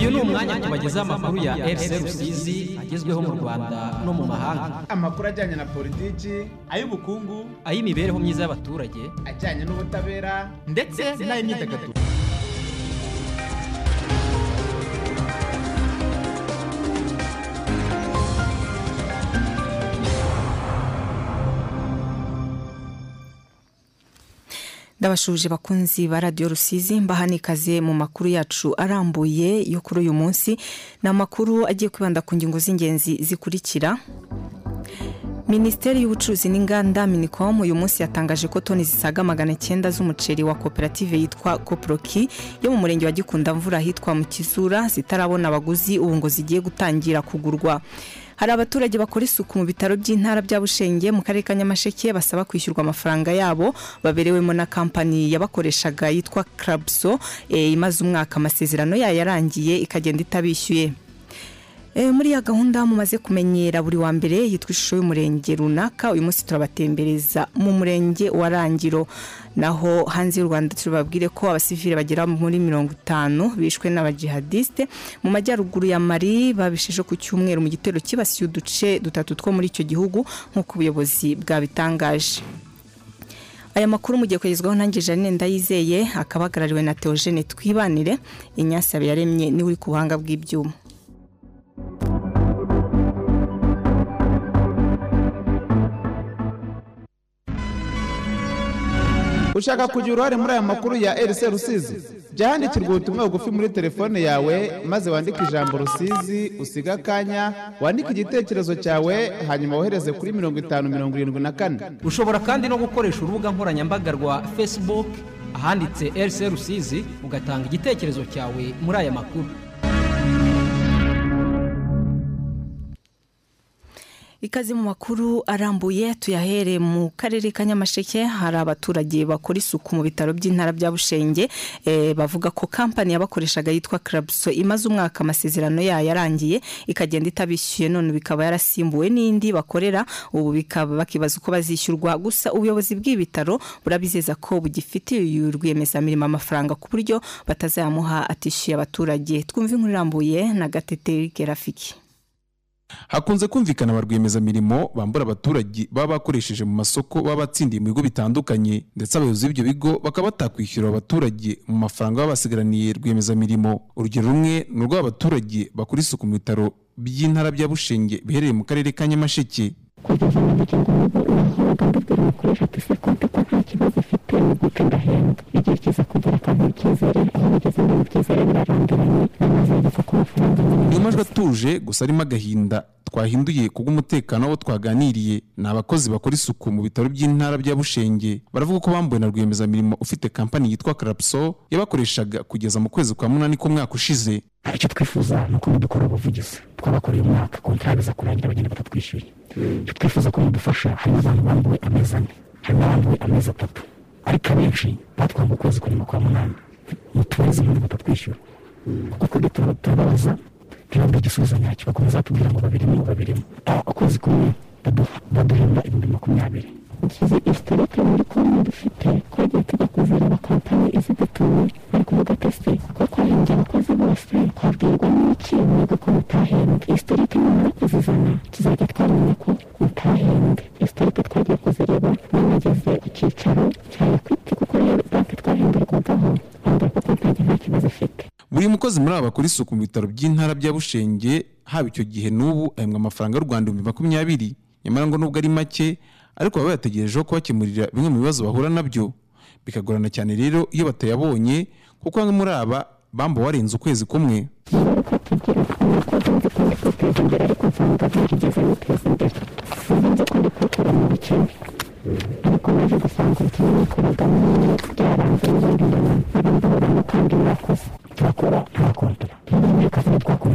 uyu ni umwanya tubagezaho amakuru ya RC Rusizi agezweho mu Rwanda no mu mahanga. Amakuru ajyanye na politiki ay'ubukungu ay'imibereho myiza y'abaturage ajyanye n'ubutabera ndetse n'ay'imyidagaduro. Ndabashuje bakunzi ba radiyo rusizi mbahani ikaze mu makuru yacu arambuye yo kuri uyu munsi. Ni amakuru agiye kwibanda ku ngingo z'ingenzi zikurikira. Minisiteri y'ubucuruzi n'inganda minicom uyu munsi yatangaje ko toni zisaga magana cyenda z'umuceri wa koperative yitwa koporoki yo mu murenge wa gikunda mvura ahitwa mu kizura zitarabona abaguzi ubu ngo zigiye gutangira kugurwa. Hari abaturage bakora isuku mu bitaro by'intara bya bushenge mu karere ka nyamasheke basaba kwishyurwa amafaranga yabo. Baberewemo na kampani yabakoreshaga yitwa karabso imaze umwaka amasezerano yayo yarangiye ikagenda itabishyuye. Muri ya gahunda mumaze kumenyera buri wa mbere yitwa ishusho y'umurenge runaka uyu munsi turabatembereza mu murenge wa rangiro. Naho hanze y'u rwanda turababwire ko abasivile bagera muri mirongo itanu bishwe n'abajihadisite mu majyaruguru ya mari babisheje ku cyumweru mu gitero kibasiye uduce dutatu two muri icyo gihugu nk'uko ubuyobozi bwabitangaje. Aya makuru mugiye kugezwaho nanjye janine ndayizeye akaba ahagarariwe na teogene twibanire. Inyasabe yaremye ni we ku buhanga bw'ibyuma. Ushaka kugira uruhare muri aya makuru ya RC Rusizi? Jya handikirwa ubutumwa bugufi muri telefone yawe maze wandike ijambo Rusizi usiga akanya wandike igitekerezo cyawe hanyuma wohereze kuri mirongo itanu mirongo irindwi na kane. Ushobora kandi no gukoresha urubuga nkoranyambaga rwa facebook ahanditse RC Rusizi ugatanga igitekerezo cyawe muri aya makuru. Ikaze mu makuru arambuye tuyahere mu karere ka nyamasheke. Hari abaturage bakora isuku mu bitaro by'intara bya bushenge. Bavuga ko kampani yabakoreshaga yitwa karabso imaze umwaka amasezerano yayo yarangiye ikagenda itabishyuye. None bikaba yarasimbuwe n'indi bakorera. Ubu bikaba bakibaza uko bazishyurwa. Gusa ubuyobozi bw'ibitaro burabizeza ko bugifitiye uyu rwiyemezamirimo amafaranga ku buryo batazayamuha atishyuye abaturage. Twumve inkuru irambuye na gatete gerafiki. Hakunze kumvikana ba rwiyemezamirimo bambura abaturage baba bakoresheje mu masoko baba batsindiye mu bigo bitandukanye ndetse abayobozi b'ibyo bigo bakaba batakwishyura abaturage mu mafaranga baba basigaraniye rwiyemezamirimo. Urugero rumwe ni urw'abaturage bakora isuku mu bitaro by'intara bya bushenge biherereye mu karere ka nyamasheke. Kibazo ifite ni gute ndahembwa. Igihe kiza kugera akantu icyizere aho bigeze mu byizere birarambiranye gupfa ku mafaranga niyo majwi atuje gusa arimo agahinda. Twahinduye kubw'umutekano w'abo twaganiriye. Ni abakozi bakora isuku mu bitaro by'intara bya bushenge. Baravuga ko bambuwe na rwiyemezamirimo ufite kampani yitwa karapso yabakoreshaga kugeza mu kwezi kwa munani k'umwaka ushize. Icyo twifuza ni uko mudukora ubuvugizi. Twabakoreye umwaka kontara iza kurangira bagenda batatwishyuye. Icyo twifuza ko mudufasha harimo abantu bambuwe amezi ane. Harimo abambuwe amezi atatu ariko abenshi batwanga ukwezi nyuma kwa munani mutubaze impamvu batatwishyura kuko twebwe turababaza ntibabure igisubizo nyacyo bakomeza batubwira ngo babirimo babirimo ukwezi kumwe baduhemba ibihumbi makumyabiri. Dushyize isitorike muri konti dufite twagiye tujya kuzireba kampani izidutuye. Bari kuvuga tese ko twahembye abakozi bose? Twabwirwa n'iki? Mwebwe ko mutahembwe. Isitorike nimara kuzizana. Tuzajya twamenya ko mutahembwe. Isitorike twagiye kuzireba. N'abageze ku cyicaro cya ekwiti kuko rero banki twahemberwagaho bambwira ko konti nta kibazo ifite. Buri mukozi muri aba bakora isuku mu bitaro by'intara bya bushenge haba icyo gihe n'ubu ahembwa amafaranga y'u rwanda ibihumbi makumyabiri nyamara ngo nubwo ari make ariko baba bayategerejeho kubakemurira bimwe mu bibazo bahura na byo. Bikagorana cyane rero iyo batayabonye kuko bamwe muri aba bamba warenze ukwezi kumwe. gusanga murakoze turakora nta kontara n'ubundi akazi twakora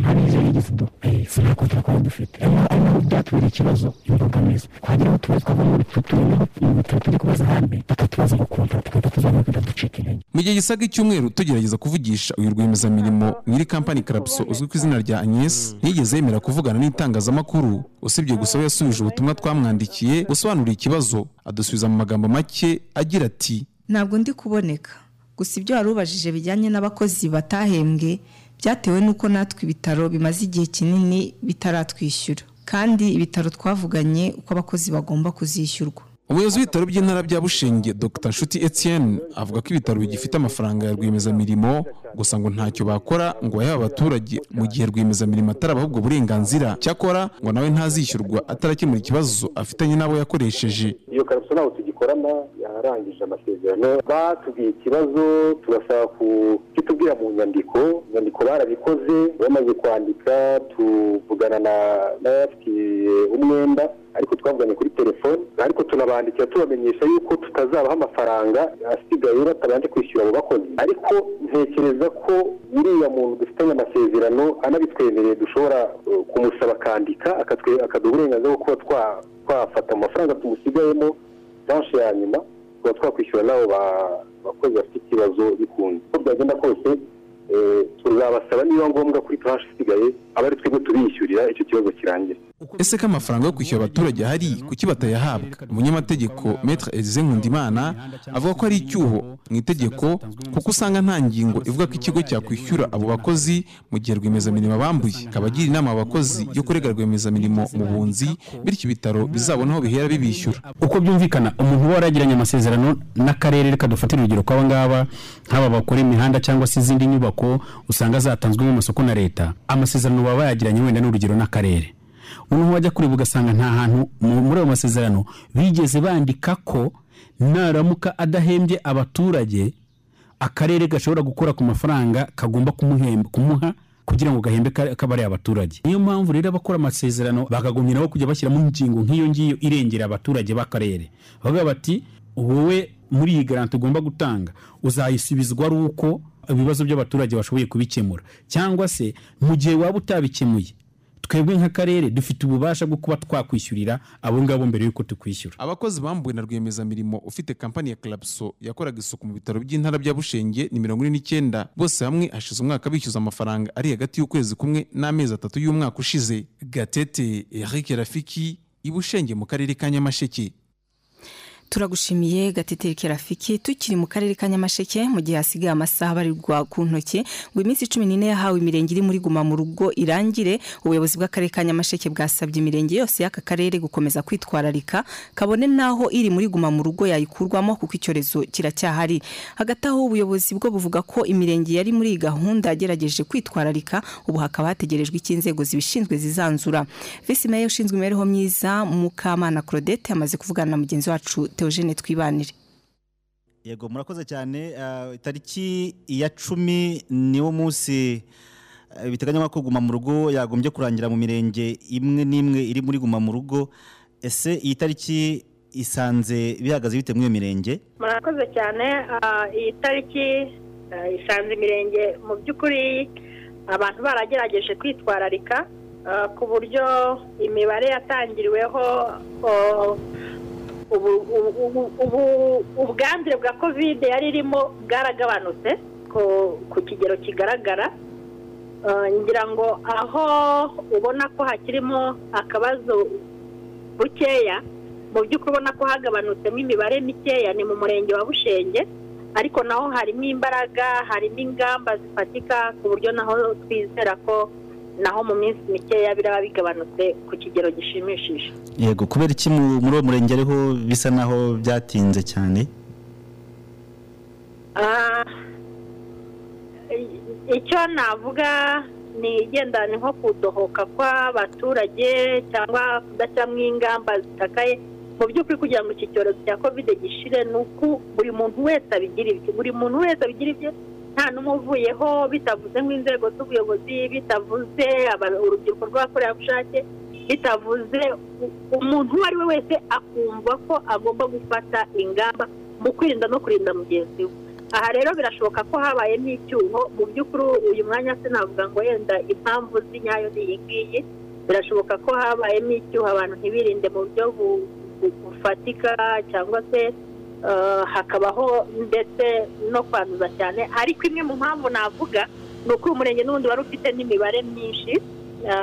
nta n'izo yagize do si nta kontara twari dufite ari naho byatubera ikibazo imbogamizi twagira aho tubaza twava muri mu bitaro turi kubaza ahandi bakatubaza ngo kontara tugahita tuzamura kugira ducike intege mu gihe gisaga icyumweru tugerageza kuvugisha uyu rwiyemezamirimo nyiri kampani karapso uzwi ku izina rya agnes ntiyigeze yemera kuvugana n'itangazamakuru. Usibye gusa we yasubije ubutumwa twamwandikiye busobanuriye ikibazo. Adusubiza mu magambo make agira ati ntabwo ndi kuboneka. Gusa ibyo wari ubajije bijyanye n'abakozi batahembwe byatewe n'uko natwe ibitaro bimaze igihe kinini bitaratwishyura. Kandi ibitaro twavuganye uko abakozi bagomba kuzishyurwa. Umuyobozi w'ibitaro by'intara bya bushenge dr. Nshuti etienne avuga ko ibitaro bigifite amafaranga ya rwiyemezamirimo gusa ngo ntacyo bakora ngo bayahe abaturage mu gihe rwiyemezamirimo atarabaha ubwo burenganzira cyakora ngo nawe ntazishyurwa atarakemura ikibazo afitanye n'abo yakoresheje. Iyo karabuso ntabwo tugikorana yarangije amasezerano. Batubwiye ikibazo turasaba kutubwira mu nyandiko. Inyandiko barabikoze bamaze kwandika tuvugana n'abafitiye umwenda ariko twavuganye kuri telefone. Ariko tunabandikira tubamenyesha yuko tutazabaha amafaranga asigaye batabanje kwishyura abo bakozi. Ariko ntekereza ko uriya muntu dufitanye amasezerano anabitwemereye dushobora kumusaba akandika akaduha uburenganzira bwo kuba twafata amafaranga tumusigayemo tranche ya nyuma tuba twakwishyura n'abo bakozi bafite ikibazo bikunze uko byagenda kose tuzabasaba niba ngombwa kuri tranche isigaye aba ari twebwe tubishyurira icyo kibazo kirangira ese ko amafaranga yo kwishyura abaturage ahari kuki batayahabwa? Umunyamategeko metre elize nkundimana avuga ko ari icyuho mu itegeko kuko usanga nta ngingo ivuga ko ikigo cyakwishyura abo bakozi mu gihe rwiyemezamirimo bambuye akaba agira inama abakozi yo kurega rwiyemezamirimo mu bunzi bityo ibitaro bizabona aho bihera bibishyura. Uko byumvikana umuntu uba waragiranye amasezerano n'akarere reka dufatire urugero kw'aba ngaba nk'aba bakora imihanda cyangwa se izindi nyubako usanga zatanzwemo amasoko na leta. Amasezerano baba bayagiranye wenda n'urugero n'akarere. Umuntu wajya kureba ugasanga nta hantu muri ayo masezerano bigeze bandika ko naramuka adahembye abaturage akarere gashobora gukora ku mafaranga kagomba kumuha kugira ngo gahembe kabari abaturage. Niyo mpamvu rero abakora amasezerano bakagombye nabo kujya bashyiramo ingingo nk'iyo ngiyo irengera abaturage b'akarere. Bavuga bati wowe muri iyi garanti ugomba gutanga uzayisubizwa ari uko ibibazo by'abaturage bashoboye kubikemura. Cyangwa se mu gihe waba utabikemuye twebwe nk'akarere dufite ububasha bwo kuba twakwishyurira abo ngabo mbere y'uko tukwishyura. Abakozi bambuwe na rwiyemezamirimo ufite kampani ya Clapso yakoraga isuku mu bitaro by'intara bya bushenge ni mirongo ine n'icyenda. Bose hamwe hashize umwaka bishyuza amafaranga ari hagati y'ukwezi kumwe n'amezi atatu y'umwaka ushize. Gatete eric rafiki i bushenge mu karere ka nyamasheke. Turagushimiye gatete kerafiki tukiri mu karere ka nyamasheke mu gihe hasigaye amasaha barirwa ku ntoki ngo iminsi cumi n'ine yahawe imirenge iri muri guma mu rugo irangire. Ubuyobozi bw'akarere ka nyamasheke bwasabye imirenge yose y'aka karere gukomeza kwitwararika kabone n'aho iri muri guma mu rugo yayikurwamo kuko icyorezo kiracyahari. Hagati aho ubuyobozi bwo buvuga ko imirenge yari muri iyi gahunda yagerageje kwitwararika ubu hakaba hategerejwe icyo inzego zibishinzwe zizanzura. Visi meya ushinzwe imibereho myiza mukamana claudette amaze kuvugana na mugenzi wacu Theogene twibanire. Yego murakoze cyane. Itariki ya cumi niwo munsi biteganywa ko guma mu rugo yagombye kurangira mu mirenge imwe n'imwe iri muri guma mu rugo. Ese iyi tariki isanze bihagaze bite muri iyo mirenge? Murakoze cyane. Iyi tariki isanze imirenge. Mu by'ukuri abantu baragerageje kwitwararika ku buryo imibare yatangiriweho ubwandure bwa kovide yari irimo bwaragabanutse ku kigero kigaragara. Ngira ngo aho ubona ko hakirimo akabazo bukeya mu by'ukuri ubona ko hagabanutsemo imibare mikeya ni mu murenge wa bushenge ariko naho harimo imbaraga harimo ingamba zifatika ku buryo naho twizera ko naho mu minsi mikeya biraba bigabanutse ku kigero gishimishije. Yego kubera iki muri uwo murenge ariho bisa naho byatinze cyane? Icyo navuga ni igendanye nko kudohoka kw'abaturage cyangwa kudashyiramo ingamba zitakaye. Mu by'ukuri kugira ngo iki cyorezo cya kovide gishire ni uko buri muntu wese abigira ibye buri muntu wese abigira ibye nta n'umwe uvuyeho bitavuze nk'inzego z'ubuyobozi bitavuze urubyiruko rw'abakorerabushake bitavuze umuntu uwo ari we wese akumva ko agomba gufata ingamba mu kwirinda no kurinda mugenzi we. Aha rero birashoboka ko habayemo icyuho mu by'ukuri uyu mwanya sinavuga ngo wenda impamvu z'inyayo ni iyi ngiyi birashoboka ko habayemo icyuho abantu ntibirinde mu buryo bufatika cyangwa se hakabaho ndetse no kwanduza cyane. Ariko imwe mu mpamvu navuga ni uko uyu murenge n'ubundi wari ufite n'imibare myinshi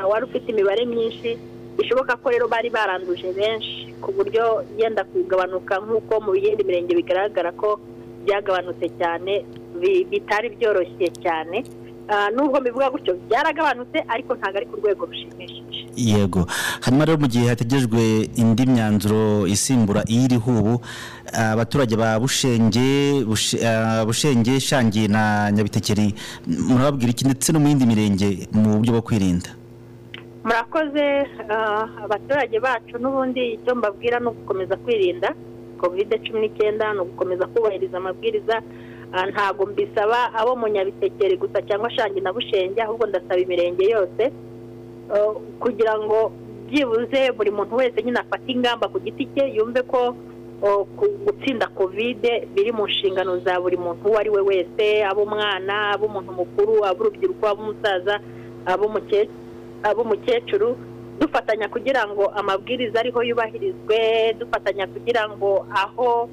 wari ufite imibare myinshi bishoboka ko rero bari baranduje benshi ku buryo yenda kugabanuka nk'uko mu yindi mirenge bigaragara ko byagabanutse cyane bitari byoroshye cyane. Ah, nubwo mbivuga gutyo byaragabanutse ariko ntabwo ari ku rwego rushimishije. Yego. Hanyuma rero mu gihe hategerejwe indi myanzuro isimbura iyiriho ubu abaturage ba bushenge Bushe- bushenge shangi na nyabitekeri murababwira iki ndetse no mu yindi mirenge mu buryo bwo kwirinda? Murakoze ah, abaturage bacu n'ubundi icyo mbabwira ni ugukomeza kwirinda kovide cumi n'icyenda ni ugukomeza kubahiriza amabwiriza. Ah, ntabwo mbisaba abo mu nyabitekeri gusa cyangwa shangi na bushenge ahubwo ndasaba imirenge yose kugira ngo byibuze buri muntu wese nyine afate ingamba ku giti cye yumve ko ku- gutsinda kovide biri mu nshingano za buri muntu uwo ari we wese ab'umwana ab'umuntu mukuru ab'urubyiruko ab'umusaza ab'umukecuru dufatanya kugira ngo amabwiriza ariho yubahirizwe dufatanya kugira ngo aho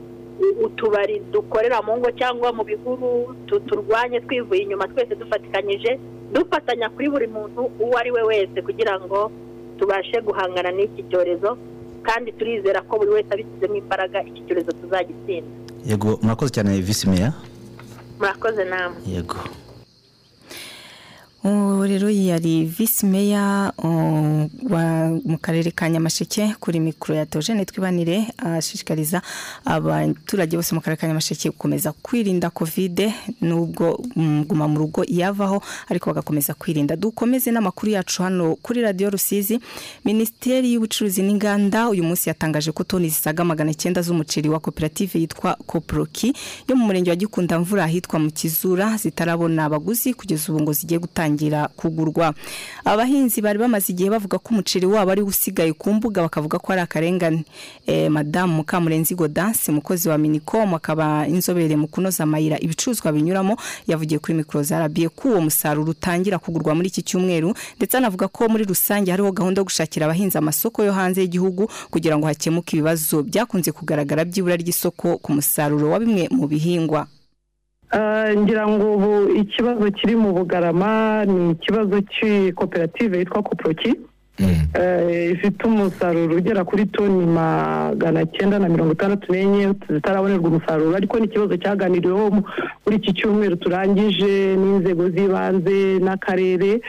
utubari dukorera mu ngo cyangwa mu bihuru tu- turwanye twivuye inyuma twese dufatikanyije dufatanya kuri buri muntu uwo ari we wese kugira ngo tubashe guhangana n'iki cyorezo kandi turizera ko buri wese abishyizemo imbaraga iki cyorezo tuzagitsinda. Yego murakoze cyane visi meya murakoze namwe yego. Ubu rero yari visi meya uh, mu karere ka nyamasheke kuri mikoro ya tojene twibanire ashishikariza abaturage bose mu karere ka nyamasheke gukomeza kwirinda kovide nubwo mm, guma mu rugo yavaho ariko bagakomeza kwirinda. Dukomeze n'amakuru yacu hano kuri radiyo rusizi. Minisiteri y'ubucuruzi n'inganda uyu munsi yatangaje ko toni zisaga magana cyenda z'umuceri wa koperative yitwa koporoki yo mu murenge wa gikunda mvura ahitwa mu kizura zitarabona abaguzi kugeza ubu ngo zigiye gutangira kugurwa. Abahinzi bari bamaze igihe bavuga ko umuceri wabo ari usigaye ku mbuga bakavuga ko ari akarengane. Eh, madamu mukamurenzi godansi umukozi wa minicom akaba inzobere mu kunoza amayira ibicuruzwa binyuramo yavugiye kuri mikoro zarabiye ko uwo musaruro utangira kugurwa muri iki cyumweru ndetse anavuga ko muri rusange hariho gahunda yo gushakira abahinzi amasoko yo hanze y'igihugu kugira ngo hakemuke ibibazo byakunze kugaragara by'ibura ry'isoko ku musaruro wa bimwe mu bihingwa. Ngira ngo ubu ikibazo kiri mu bugarama ni ikibazo cy'ikoperative yitwa koporoki Eh, ifite umusaruro ugera kuri toni magana cyenda na mirongo itandatu n'enye zitarabonerwa umusaruro. Ariko ni ikibazo cyaganiriweho mu- muri iki cyumweru turangije n'inzego z'ibanze n'akarere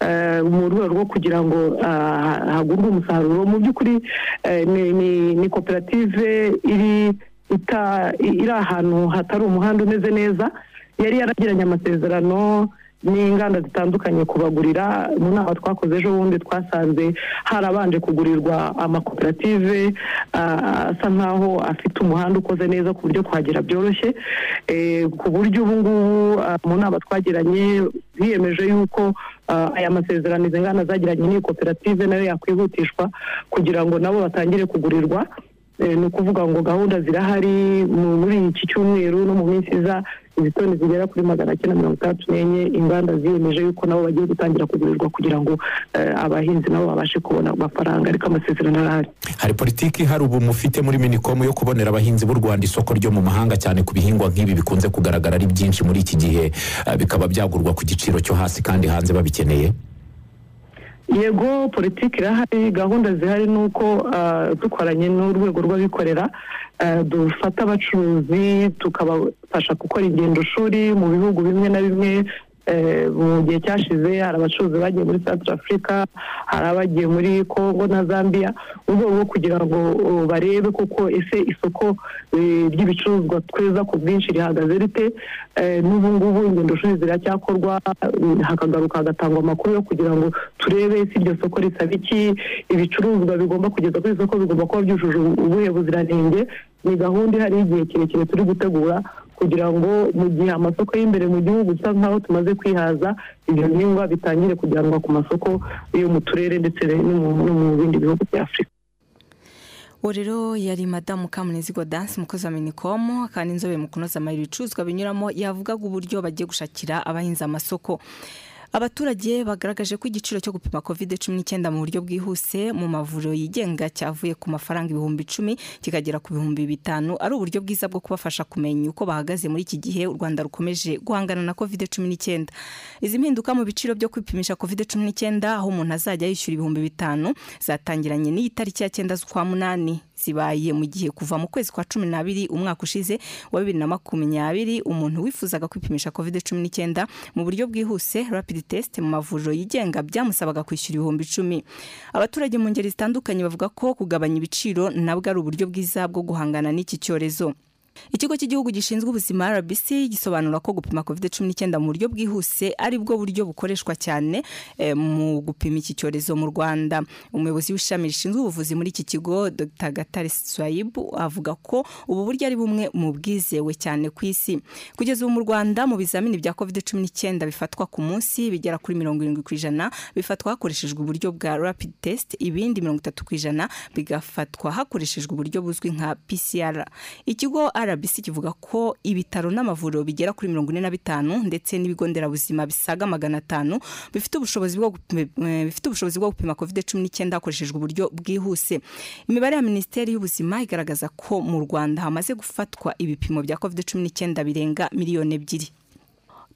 eh, mu rwego rwo kugira ngo ah, hagurwe umusaruro. Mu by'ukuri eh, ni- koperative iri iri ahantu hatari umuhanda umeze neza yari yaragiranye amasezerano n'inganda zitandukanye kubagurira mu nama twakoze ejo bundi twasanze harabanje kugurirwa amakoperative asa nkaho afite umuhanda ukoze neza ku buryo kuhagera byoroshye Eh, ku buryo ubu ngubu mu nama twagiranye biyemeje yuko aya masezerano izi nganda zagiranye n'iyi koperative na yo yakwihutishwa kugira ngo nabo batangire kugurirwa. Ni ukuvuga ngo gahunda zirahari mu- muri iki cyumweru no mu minsi iza izi toni zigera kuri magana cyenda mirongo itandatu n'enye inganda ziyemeje yuko nabo bagiye gutangira kugurirwa kugira ngo eh, abahinzi nabo babashe kubona amafaranga ariko amasezerano arahari. Hari politiki ihari ubu mufite muri minicom yo kubonera abahinzi b'u rwanda isoko ryo mu mahanga cyane ku bihingwa nk'ibi bikunze kugaragara ari byinshi muri iki gihe. Eh, bikaba byagurwa ku giciro cyo hasi kandi hanze babikeneye. Yego politiki irahari gahunda zihari ni uko ah, dukoranye n'urwego rw'abikorera ah, dufata abacuruzi tukabafasha gukora ingendo shuri mu bihugu bimwe na bimwe mu gihe cyashize hari abacuruzi bagiye muri South Africa hari abagiye muri Congo na Zambia. Mu rwego rwo kugira ngo barebe koko ese isoko eh, ry'ibicuruzwa tweza ku bwinshi rihagaze rite? Eh, n'ubu ngubu ingendo shuri ziracyakorwa mm, hakagaruka hagatangwa amakuru yo kugira ngo turebe ese iryo soko risaba iki. Ibicuruzwa bigomba kugeza ku isoko bigomba kuba byujuje ubuhe buziranenge. Ni gahunda ihari y'igihe kirekire turi gutegura kugira ngo mu gihe amasoko y'imbere mu gihugu dusa nkaho tumaze kwihaza ibyo bihingwa bitangire kujyanwa ku masoko yo mu turere ndetse no mu- bindi bihugu bya afurika uwo rero yari madamu kamunezi godansi umukozi wa minicom kandi inzobere mu kunoza ibicuruzwa binyuramo yavugaga uburyo bagiye gushakira abahinzi amasoko. Abaturage bagaragaje ko igiciro cyo gupima covid cumi n'icyenda mu buryo bwihuse mu mavuriro yigenga cyavuye ku mafaranga ibihumbi icumi kikagera ku bihumbi bitanu ari uburyo bwiza bwo kubafasha kumenya uko bahagaze muri iki gihe u rwanda rukomeje guhangana na covid cumi n'icyenda. Izi mpinduka mu biciro byo kwipimisha covid cumi n'icyenda aho umuntu azajya yishyura ibihumbi bitanu zatangiranye n'iyi tariki ya cyenda z'ukwa munani. Zibaye mu gihe kuva mu kwezi kwa cumi n'abiri umwaka ushize wa bibiri na makumyabiri umuntu wifuzaga kwipimisha covid cumi n'icyenda mu buryo bwihuse rapid test mu mavuriro yigenga byamusabaga kwishyura ibihumbi icumi. Abaturage mu ngeri zitandukanye bavuga ko kugabanya ibiciro nabwo ari uburyo bwiza bwo guhangana n'iki cyorezo. Ikigo cy'igihugu gishinzwe ubuzima rbc gisobanura ko gupima covid cumi n'icyenda mu buryo bwihuse ari bwo buryo bukoreshwa cyane eh, mu gupima iki cyorezo mu rwanda. Umuyobozi w'ishami rishinzwe ubuvuzi muri iki kigo dr. Gatare swayibu avuga ko ubu buryo ari bumwe mu bwizewe cyane ku isi. Kugeza ubu mu rwanda mu bizamini bya covid cumi n'icyenda bifatwa ku munsi bigera kuri mirongo irindwi ku ijana bifatwa hakoreshejwe uburyo bwa rapid test ibindi mirongo itatu ku ijana bigafatwa hakoreshejwe uburyo buzwi nka pcr ikigo rbc kivuga ko ibitaro n'amavuriro bigera kuri mirongo ine na bitanu ndetse n'ibigo nderabuzima bisaga magana atanu eh, bifite ubushobozi bwo gupima covid cumi n'icyenda hakoreshejwe uburyo bwihuse. Imibare ya minisiteri y'ubuzima igaragaza ko mu rwanda hamaze gufatwa ibipimo bya covid cumi n'icyenda birenga miliyoni ebyiri.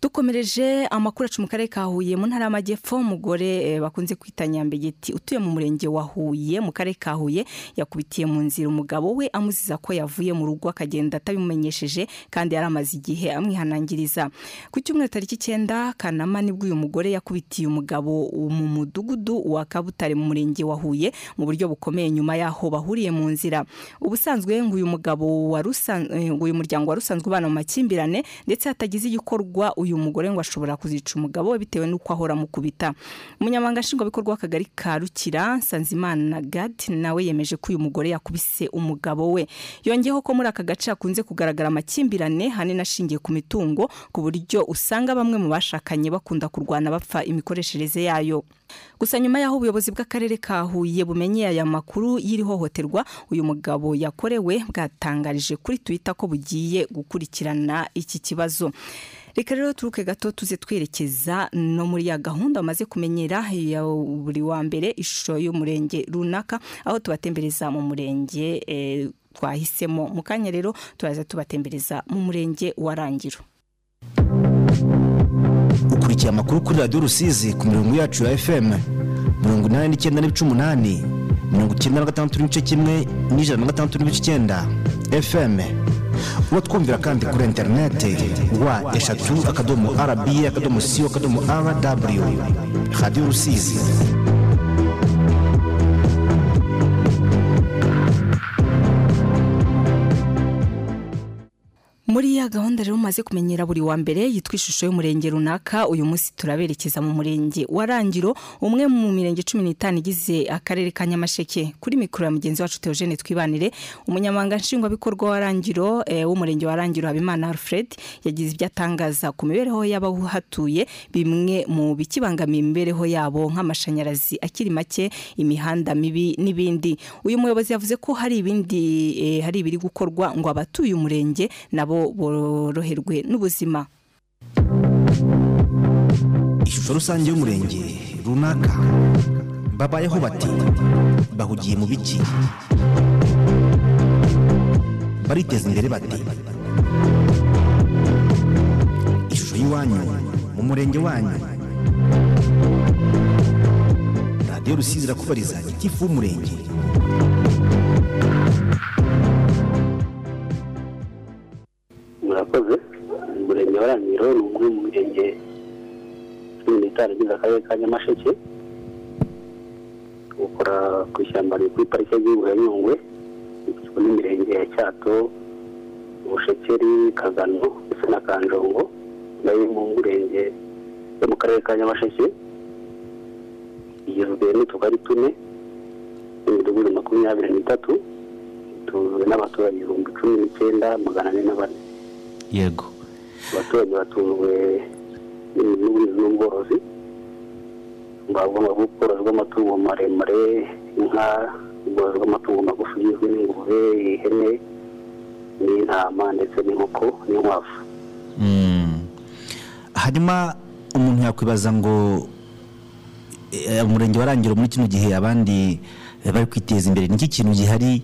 Dukomereje amakuru acu mu karere ka huye mu ntara y'amajyepfo umugore eh, bakunze kwita nyambegeti utuye mu murenge wa huye mu karere ka huye yakubitiye mu nzira. Umugabo we amuziza ko yavuye mu rugo akagenda atabimumenyesheje kandi yari amaze igihe amwihanangiriza. Ku cyumweru tariki icyenda kanama ni bwo uyu mugore yakubitiye umugabo mu mudugudu wa kabutare mu murenge wa huye mu buryo bukomeye nyuma y'aho bahuriye mu nzira. Ubusanzwe ngo uyu mugabo eh, uyu muryango wari usanzwe ubana mu makimbirane ndetse hatagize igikorwa uyu mugore ngo ashobora kuzica umugabo we bitewe n'uko ahora amukubita umunyamabanga nshingwabikorwa w'akagari ka rukira nsanzimana gad nawe yemeje ko uyu mugore yakubise umugabo we. Yongeyeho ko muri aka gace hakunze kugaragara amakimbirane hanini ashingiye ku mitungo ku buryo usanga bamwe mu bashakanye bakunda kurwana bapfa imikoreshereze yayo. Gusa nyuma y'aho ubuyobozi bw'akarere ka huye bumenyeye aya makuru y'iri hohoterwa uyu mugabo yakorewe bwatangarije kuri twitter ko bugiye gukurikirana iki kibazo. Reka rero turuke gato tuze twerekeza no muri ya gahunda bamaze kumenyera ya buri wa mbere ishusho y'umurenge runaka aho tubatembereza mu murenge eh, twahisemo. Mu kanya rero turaza tubatembereza mu murenge wa rangiro. Ukurikiye amakuru kuri radiyo rusizi ku mirongo yacu ya fm mirongo inani n'icyenda n'ibice umunani mirongo icyenda na gatandatu n'igice kimwe n'ijana na gatandatu n'ibice icyenda. Fm uba twumvira kandi kuri interineti wa eshatu akadomo rba akadomo siyo akadomo rw radiyo rusizi. Muri ya gahunda rero mumaze kumenyera buri wa mbere yitwa ishusho y'umurenge runaka uyu munsi turaberekeza mu murenge wa rangiro umwe mu mirenge cumi n'itanu igize akarere ka nyamasheke. Kuri mikoro ya mugenzi wacu teogene twibanire umunyamabanga nshingwabikorwa wa rangiro eh, w'umurenge wa rangiro habimana alfred yagize ibyo atangaza ku mibereho y'abahatuye bimwe mu bikibangamiye imibereho yabo nk'amashanyarazi akiri make imihanda mibi n'ibindi. Uyu muyobozi yavuze ko hari ibindi eh, hari ibiri gukorwa ngo abatuye umurenge nabo boroherwe n'ubuzima. Ishusho rusange y'umurenge runaka. Babayeho bati bahugiye mu biki bariteza imbere bati ishusho y'iwanyu mu murenge wanyu. Radiyo rusizi irakubariza gitifu w'umurenge murakoze umurenge wa rangiro ni umwe mu mirenge cumi n'itanu igize akarere ka nyamasheke. Ukora ku ishyamba riri kuri parike y'igihugu ya nyungwe igizwe n'imirenge ya cyato ubushekeri kagano ndetse na kanjongo na yo mu murenge yo mu karere ka nyamasheke. Igizwe n'utugari tune n'imidugudu makumyabiri n'itatu ituwe n'abaturage ibihumbi cumi n'icyenda magana ane na bane. Yego. Abaturage batunzwe n'ubuhinzi n'ubworozi bavuga ubworozi bw'amatungo maremare inka ubworozi bw'amatungo magufi bugizwe n'ingurube ihene n'intama ndetse n'inkoko n'inkwavu. Hanyuma umuntu yakwibaza ngo eh, umurenge wa rangiro muri kino gihe abandi eh, bari kwiteza imbere niki kintu gihari? eh,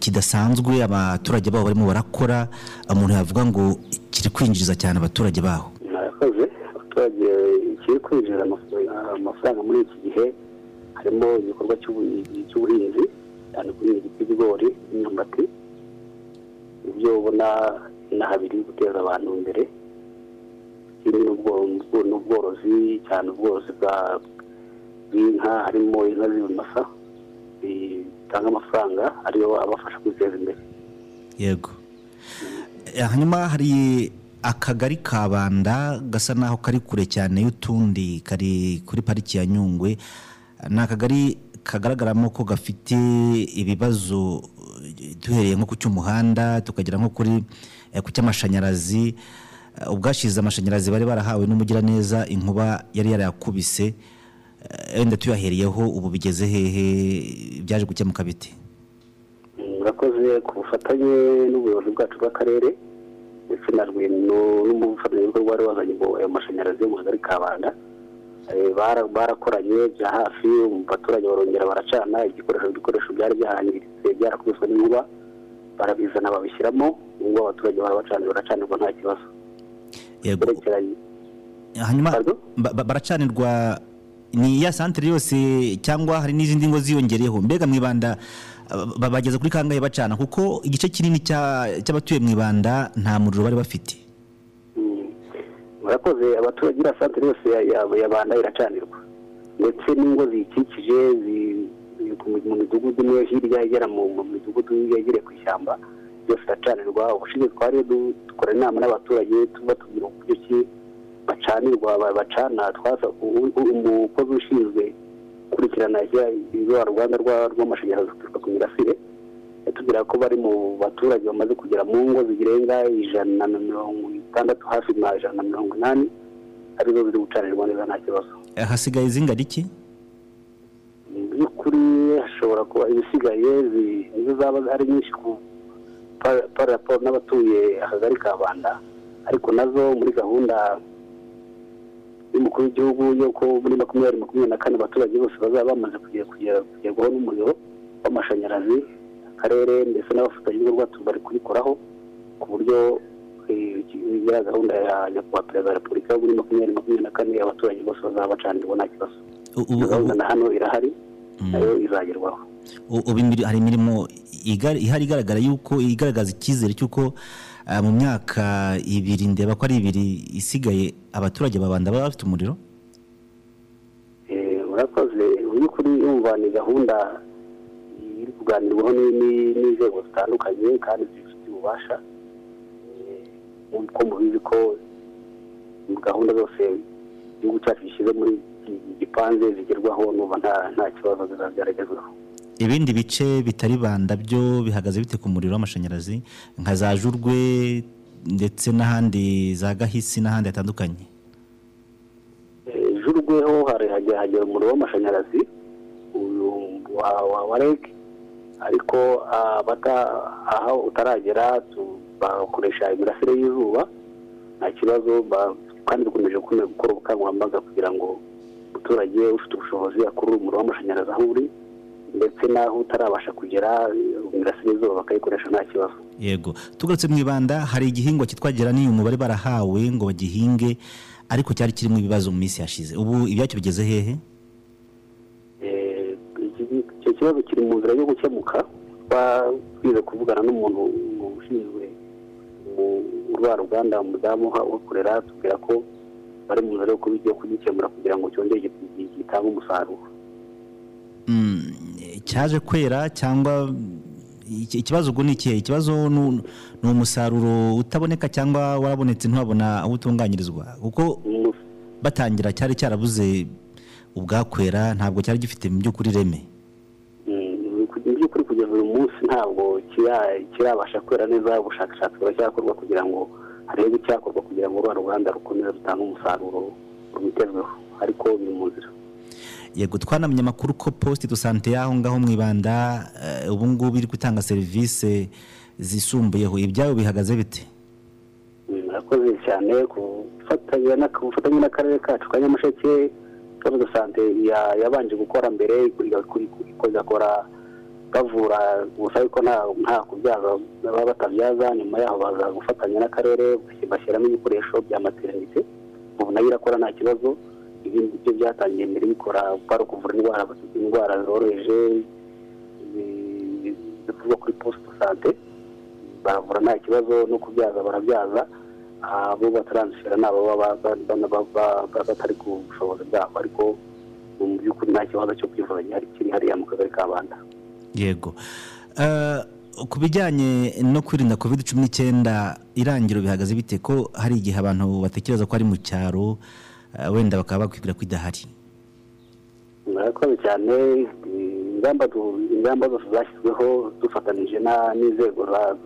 kidasanzwe abaturage babo barimo barakora umuntu yavuga ngo kiri kwinjiriza cyane abaturage baho. Murakoze abaturage ikiri kwinjiza amafaranga- muri iki gihe harimo igikorwa cy'ubu- cy'ubuhinzi cyane kuri by'ibigori n'imyumbati ibyo ubona inaha biri guteza abantu imbere ikindi ni ubwo- ni ubworozi cyane ubworozi bw'inka harimo inka z'ibimasa bitanga amafaranga ariyo abafasha kwiteza imbere. Yego. Eh, hanyuma hari akagari ka banda gasa naho kari kure cyane y'utundi kari kuri pariki ya nyungwe. Ni akagari kagaragaramo ko gafite ibibazo duhereye nko ku cy'umuhanda tukagera nko kuri eh, ku cy'amashanyarazi Eh, ubwashize amashanyarazi bari barahawe n'umugiraneza inkuba yari yarayakubise wenda tuyahereyeho ubu bigeze hehe? Byaje gukemuka bite murakoze ku bufatanye n'ubuyobozi bwacu bw'akarere ndetse na rwino n'umufatanyabikorwa wari wazanye ayo mashanyarazi yo mu kagari ka banda. Eh, bara- barakoranye bya hafi abaturage barongera baracana igikoresho ibikoresho byari byarangiritse byarakubiswe n'inkuba barabizana babishyiramo ngo abaturage barabacanira baracanirwa nta kibazo. Yego. Hanyuma ba- ba- baracanirwa ni ya santere yose cyangwa hari n'izindi ngo ziyongereyeho mbega mu ibanda ba- bageze kuri kangahe bacana kuko igice kinini cya- cy'abatuye mu ibanda nta muriro bari bafite. Murakoze abaturage iriya santere yose ya- banda iracanirwa. Ndetse n'ingo ziyikikije zi- zi- mu midugudu imwe hirya igera mu midugudu yegereye ku ishyamba yose iracanirwa. Ubushize twari du- dukora inama n'abaturage tuba tubwira uburyo ki bacanirwa ba- bacana umukozi ushinzwe gukurikirana rwa ruganda rwa- rw'amashanyarazi ruturuka ku mirasire yatubwira ko bari mu baturage bamaze kugera mu ngo zirenga ijana na mirongo itandatu hafi na ijana na mirongo inani ari zo ziri gucanirwa neza nta kibazo. Eh, hasigaye zingana iki mu by'ukuri hashobora kuba ibisigaye nizo zaba ari nyinshi ku raporo n'abatuye akagari ka banda ariko na zo muri gahunda y'umukuru w'igihugu y'uko muri makumyabiri makumyabiri na kane abaturage bose bazaba bamaze kugerwaho n'umuriro w'amashanyarazi akarere ndetse n'abafatanyabikorwa bari kubikoraho ku buryo eh, iriya gahunda ya nyakubahwa perezida wa repubulika muri makumyabiri makumyabiri na kane abaturage bose bazaba bacanirwa nta kibazo. Gahunda na hano irahari na yo izagerwaho. Hari imirimo ihari igaragara yuko igaragaza icyizere cy'uko mu myaka ibiri ndeba ko ari ibiri isigaye abaturage babanda baba bafite umuriro? Eh, murakoze. Mu by'ukuri yumva ni gahunda iri kuganirwaho ni- ni- n'inzego zitandukanye kandi zifite ububasha. Eh, nk'uko mubizi ko gahunda zose igihugu cyacu gishyize muri iki gipanze zigerwaho nta kibazo zizageragezwaho ibindi bice bitari banda byo bihagaze bite ku muriro w'amashanyarazi? Nka za jurwe ndetse n'ahandi za gahisi n'ahandi hatandukanye. Jurweho hari hagera umuriro w'amashanyarazi wa wa wa reg ariko aho utaragera bakoresha imirasire y'izuba nta kibazo ba- kandi dukomeje gukora ubukangurambaga kugira ngo umuturage ufite ubushobozi akurure umuriro w'amashanyarazi aho uri. Ndetse n'aho utarabasha kugera imirasire y'izuba bakayikoresha nta kibazo. Yego. Tugarutse mu ibanda hari igihingwa cyitwa geranium bari barahawe ngo bagihinge ariko cyari kirimo ibibazo mu minsi yashize. Ubu ibyacyo bigeze hehe? Eh, icyo kibazo kiri mu nzira yo gukemuka twize kuvugana n'umuntu ushinzwe rwa ruganda umudamu uha- uhakorera tubwira ko bari mu nzira yo kubi- yo kugikemura kugira ngo cyongere gi- gi- gitange umusaruro. Mm, cyaje kwera cyangwa iki- ikibazo ubwo ni ikihe? Ikibazo ni umusaruro utaboneka cyangwa warabonetse ntiwabona aho utunganyirizwa? Kuko batangira cyari cyarabuze ubwakwera ntabwo cyari gifite mu by'ukuri ireme. Mm, mu by'ukuri kugeza uyu munsi ntabwo kira- kirabasha kwera neza ubushakashatsi buracyakorwa kugira ngo harebwe icyakorwa kugira ngo rwa ruganda rukomeze rutange umusaruro rwitezweho ariko biri mu nzira. Yego twanamenye amakuru ko poste de sante y'aho ngaho mu ibanda eh, ubu ngubu iri gutanga serivisi zisumbuyeho ibyayo bihagaze bite? Murakoze cyane ku bufatanye n'akarere kacu ka nyamasheke. Ikibazo de sante ya- yabanje gukora mbere igakora bavura gusa ariko nta kubyaza baba batabyaza. Nyuma yaho baza gufatanya n'akarere bashyiramo ibikoresho bya materinite ubu na yo irakora nta kibazo. Ibindi byo byatangiye mbere bikora kwari ukuvura indwara indwara zoroheje zi- bavurwa kuri posite sante baravura nta kibazo no kubyaza barabyaza abo bataransifera ni abo baba baba batari ku bushobozi bwabo ariko mu by'ukuri nta kibazo cyo kwivuza gihari kiri hariya mu kagari ka banda yego. Eh, ku bijyanye no kwirinda covid cumi n'icyenda irangiro bihagaze bite ko hari igihe abantu batekereza ko ari mu cyaro wenda bakaba bakwibwira ko idahari murakoze cyane. Ingamba zose zashyizweho dufatanyije na- n'inzego za-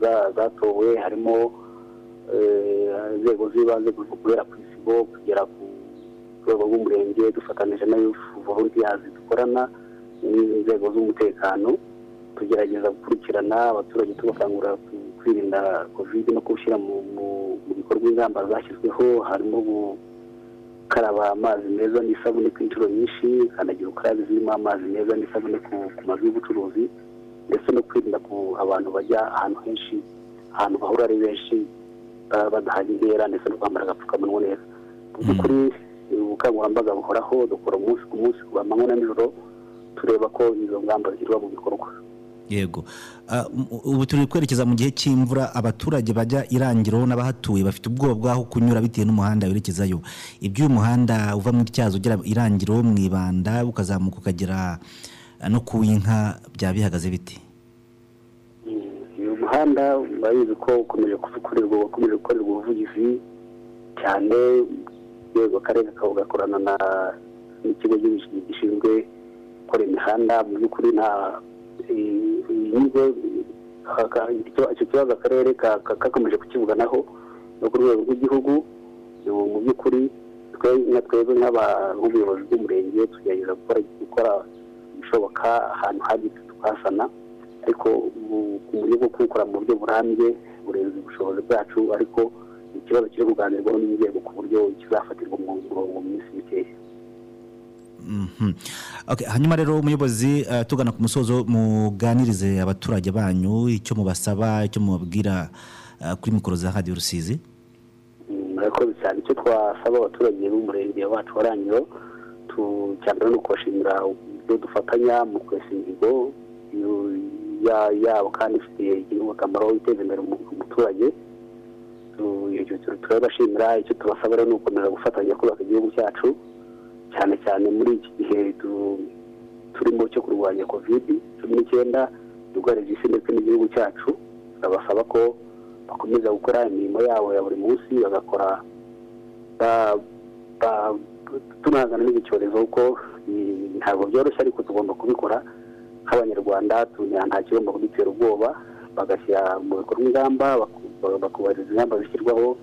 za- zatowe. Harimo eh, inzego z'ibanze guhera ku isibo kugera ku rwego rw'umurenge. Dufatanyije na volunteers dukorana n'inzego z'umutekano. Tugerageza gukurikirana abaturage tubakangurira kwirinda covid no gushyira mu bikorwa ingamba zashyizweho. Harimo gukaraba amazi meza n'isabune ku inshuro nyinshi kandagira ukarabe zirimo amazi meza n'isabune ku mazu y'ubucuruzi ndetse no kwirinda ku abantu bajya ahantu henshi ahantu bahura ari benshi baba badahana intera ndetse no kwambara agapfukamunwa neza. Mu by'ukuri ubukangurambaga buhoraho dukora umunsi ku munsi kuva amanywa na nijoro tureba ko izo ngamba zishyirwa mu bikorwa. Yego. Ah, ubu turi kwerekeza mu gihe cy'imvura abaturage bajya irangiro n'abahatuye bafite ubwoba bw'aho kunyura bitewe n'umuhanda werekezayo. Iby'uyu muhanda uva muri cyazo ugera irangiro mu ibanda ukazamuka ukagera ah, no ku w'inka byaba bihagaze bite? Uyu muhanda urabizi ko ukomeje kuvugurirwa wakomeje gukorerwa ubuvugizi cyane. Urwego akarere gakorana na n'ikigo gishinzwe gukora imihanda mu by'ukuri nta inyungu icyo kibazo akarere ka- ka- kakomeje kukivuganaho no ku rwego rw'igihugu mu by'ukuri nka twebwe nk'ubuyobozi bw'umurenge tugerageza gukora ibishoboka ahantu hagitse tukahasana ariko mu buryo bwo kuwukora mu buryo burambye burenze ubushobozi bwacu ariko ikibazo kiri kuganirwaho n'inzego ku buryo kizafatirwa mu minsi mikeya. Hanyuma rero umuyobozi eh, tugana ku musozo muganirize abaturage banyu icyo mubasaba icyo mubabwira eh, kuri mikoro za radiyo rusizi. Murakoze cyane. Icyo twasaba abaturage b'umurenge wacu wa rangiro tu- cya mbere ni ukubashimira uburyo dufatanya mu kwesa imihigo yabo kandi ifitiye igihugu akamaro iteza imbere umu- umuturage turabashimira icyo tubasaba rero ni ugukomeza gufatanya kubaka igihugu cyacu. Cyane cyane muri iki gihe tu- turimo cyo kurwanya kovidi cumi n'icyenda yugarije isi ndetse n'igihugu cyacu. Turabasaba ko bakomeza gukora imirimo yabo ya buri munsi bagakora ba- ba- tunahangana n'iki cyorezo kuko ntabwo byoroshye ariko tugomba kubikora nk'abanyarwanda. Nta kigomba kudutera ubwoba. Bagashyira mu bikorwa ingamba baku- bakubahiriza ingamba zishyirwaho.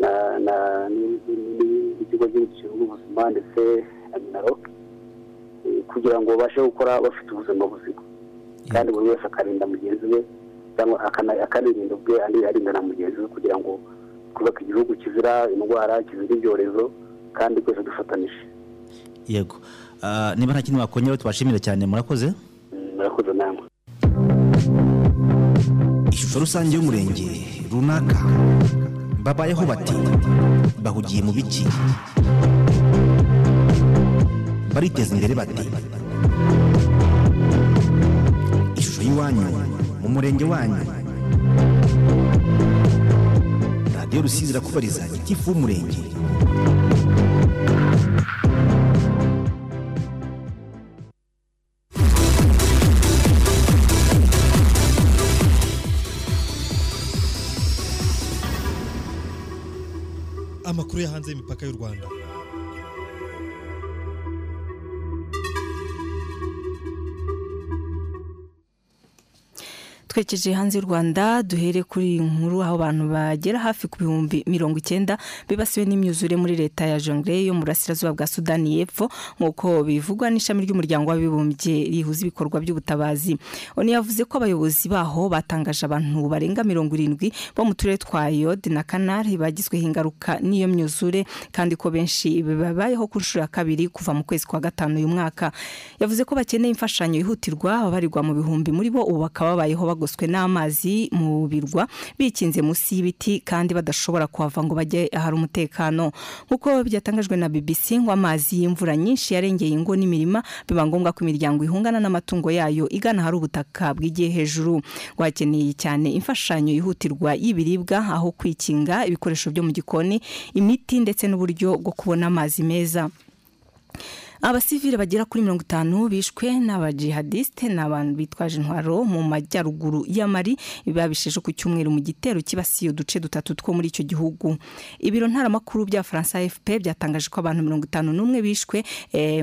Na- na- ni- ni- n'ikigo cy'igihugu gishinzwe ubuzima ndetse na minaro eh, kugira ngo babashe gukora bafite ubuzima buzima. Kandi buri wese akarinda mugenzi we cyangwa akanirinda ubwe andi arinda na mugenzi we kugira ngo twubake igihugu kizira indwara kizira ibyorezo kandi twese dufatanije yego. Ah, niba nta kindi wakongeraho tubashimire cyane. Murakoze? Murakoze namwe ishusho rusange y'umurenge runaka. Babayeho bati bahugiye mu biki bariteza imbere bati ishusho y'iwanyu mu murenge wanyu. Radiyo rusizi irakubariza gitifu w'umurenge hanze y'imipaka y'u rwanda. Twerekeje hanze y'u rwanda duhere kuri iyi nkuru aho abantu bagera hafi ku bihumbi mirongo icyenda bibasiwe n'imyuzure muri leta ya jongre yo mu burasirazuba bwa sudani y'epfo nk'uko bivugwa n'ishami ry'umuryango w'abibumbye rihuza ibikorwa by'ubutabazi. Oni yavuze ko abayobozi baho batangaje abantu barenga mirongo irindwi bo mu turere twa yode na kanari bagizweho ingaruka n'iyo myuzure kandi ko benshi babayeho ku nshuro ya kabiri kuva mu kwezi kwa gatanu uyu mwaka. Yavuze ko bakeneye imfashanyo yihutirwa ababarirwa mu bihumbi muri bo ubu bakaba babayeho bagoswe n'amazi mu birwa bikinze munsi y'ibiti kandi badashobora kuhava ngo bajye ahari umutekano. Nk'uko byatangajwe na BBC ngo amazi y'imvura nyinshi yarengeye ingo n'imirima biba ngombwa ko imiryango ihungana n'amatungo yayo igana ahari ubutaka bwigiye hejuru. Ngo hakeneye cyane imfashanyo yihutirwa y'ibiribwa aho kwikinga ibikoresho byo mu gikoni imiti ndetse n'uburyo bwo kubona amazi meza. Abasivile bagera kuri mirongo itanu bishwe n'abajihadiste ni abantu bitwaje intwaro mu majyaruguru ya mari babisheje ku cyumweru mu gitero kibasiye uduce dutatu two muri icyo gihugu. Ibiro ntaramakuru bya faransa fp byatangaje ko abantu mirongo itanu n'umwe bishwe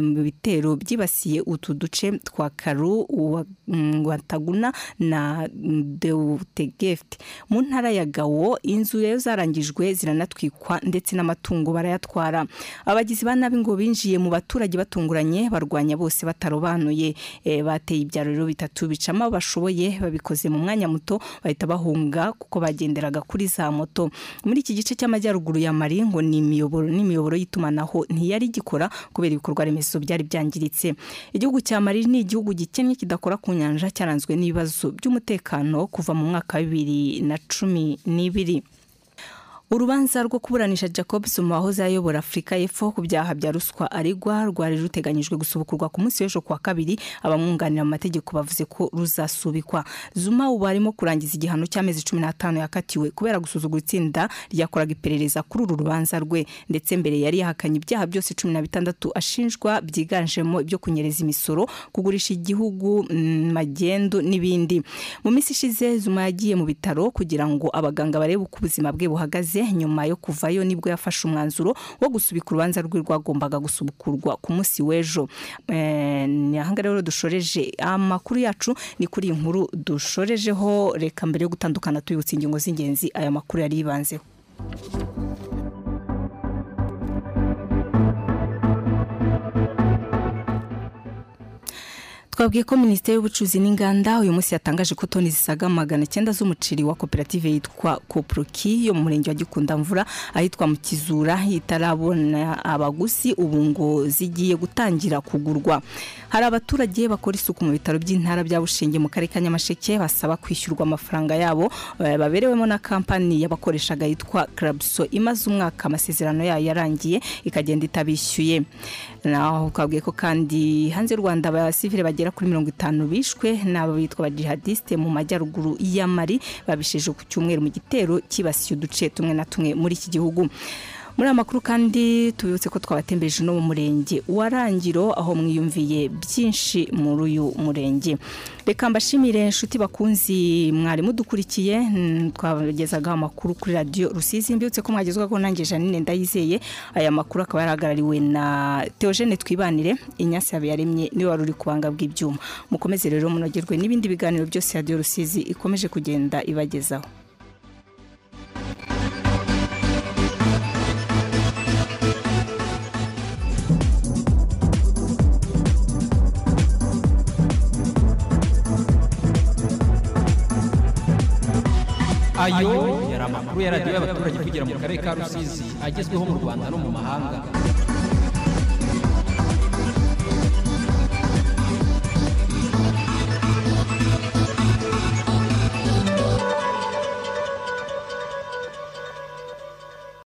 mu bitero byibasiye utu duce twa karu Wa- mm, wataguna na deutegeft mu ntara ya gawo inzu rero zarangijwe ziranatwikwa ndetse n'amatungo barayatwara. Abagizi ba nabi ngo binjiye mu baturage batunguranye barwanya bose batarobanuye. Eh, bateye ibyaro rero bitatu bicamo bashoboye babikoze mu mwanya muto bahita bahunga kuko bagenderaga kuri za moto. Muri iki gice cy'amajyaruguru ya mari ngo ni imiyoboro n'imiyoboro y'itumanaho ntiyari igikora kubera ibikorwa remezo byari byangiritse. Igihugu cya mari ni igihugu gikennye kidakora ku nyanja cyaranzwe n'ibibazo by'umutekano kuva mu mwaka wa bibiri na cumi n'ibiri. Urubanza rwo kuburanisha jacob zuma wahoze ayobora afurika y'epfo ku byaha bya ruswa aregwa rwari ruteganyijwe gusubukurwa ku munsi w'ejo kuwa kabiri abamwunganira mu mategeko bavuze ko ruzasubikwa. Zuma ubu arimo kurangiza igihano cy'amezi cumi n'atanu yakatiwe kubera gusuzugura itsinda ryakoraga iperereza kuri uru rubanza rwe. Ndetse mbere yari yahakanye ibyaha byose cumi na bitandatu ashinjwa byiganjemo ibyo kunyereza imisoro kugurisha igihugu mm, magendu n'ibindi. Mu minsi ishize zuma yagiye mu bitaro kugira ngo abaganga barebe uko ubuzima bwe buhagaze nyuma yo kuvayo ni bwo yafashe umwanzuro wo gusubika urubanza rwe rwagombaga gusubukurwa ku munsi w'ejo. Eh, ni ahanga rero dushoreje. Amakuru yacu ni kuri iyi nkuru dushorejeho. Reka mbere yo gutandukana tubibutsa ingingo z'ingenzi aya makuru yari yibanzeho twabwiye ko minisiteri y'ubucuruzi n'inganda uyu munsi yatangaje ko toni zisaga magana cyenda z'umuceri wa koperative yitwa kopuruki yo mu murenge wa gikundamvura ahitwa mu kizura itarabona abaguzi ubu ngo zigiye gutangira kugurwa. Hari abaturage bakora isuku mu bitaro by'intara bya bushenge mu karere ka nyamasheke basaba kwishyurwa amafaranga yabo eh, baberewemo na kampani yabakoreshaga yitwa karabso imaze umwaka amasezerano yayo yarangiye ikagenda itabishyuye. Naho twabwiye ko kandi hanze y'u rwanda abasivile bagera kuri mirongo itanu bishwe n'abo bitwa abajihadiste mu majyaruguru ya mari babishije ku cyumweru mu gitero kibasiye uduce tumwe na tumwe muri iki gihugu. Muri aya makuru kandi tubibutse ko twabatembeje no mu murenge wa rangiro aho mwiyumviye byinshi muri uyu murenge. Reka mbashimire inshuti bakunzi mwari mudukurikiye twabagezagaho amakuru kuri radiyo rusizi mbibutse ko mwagezwaho nanjye janine ndayizeye aya makuru akaba yarahagarariwe na teogene twibanire inyasi yaremye ni we wari uri ku banga bw'ibyuma. Mukomeze rero munogerwe n'ibindi biganiro byose radiyo rusizi ikomeje kugenda ibagezaho. Ayo yari amakuru ya radiyo y'abaturage kugira mu karere ka rusizi agezweho mu rwanda no mu mahanga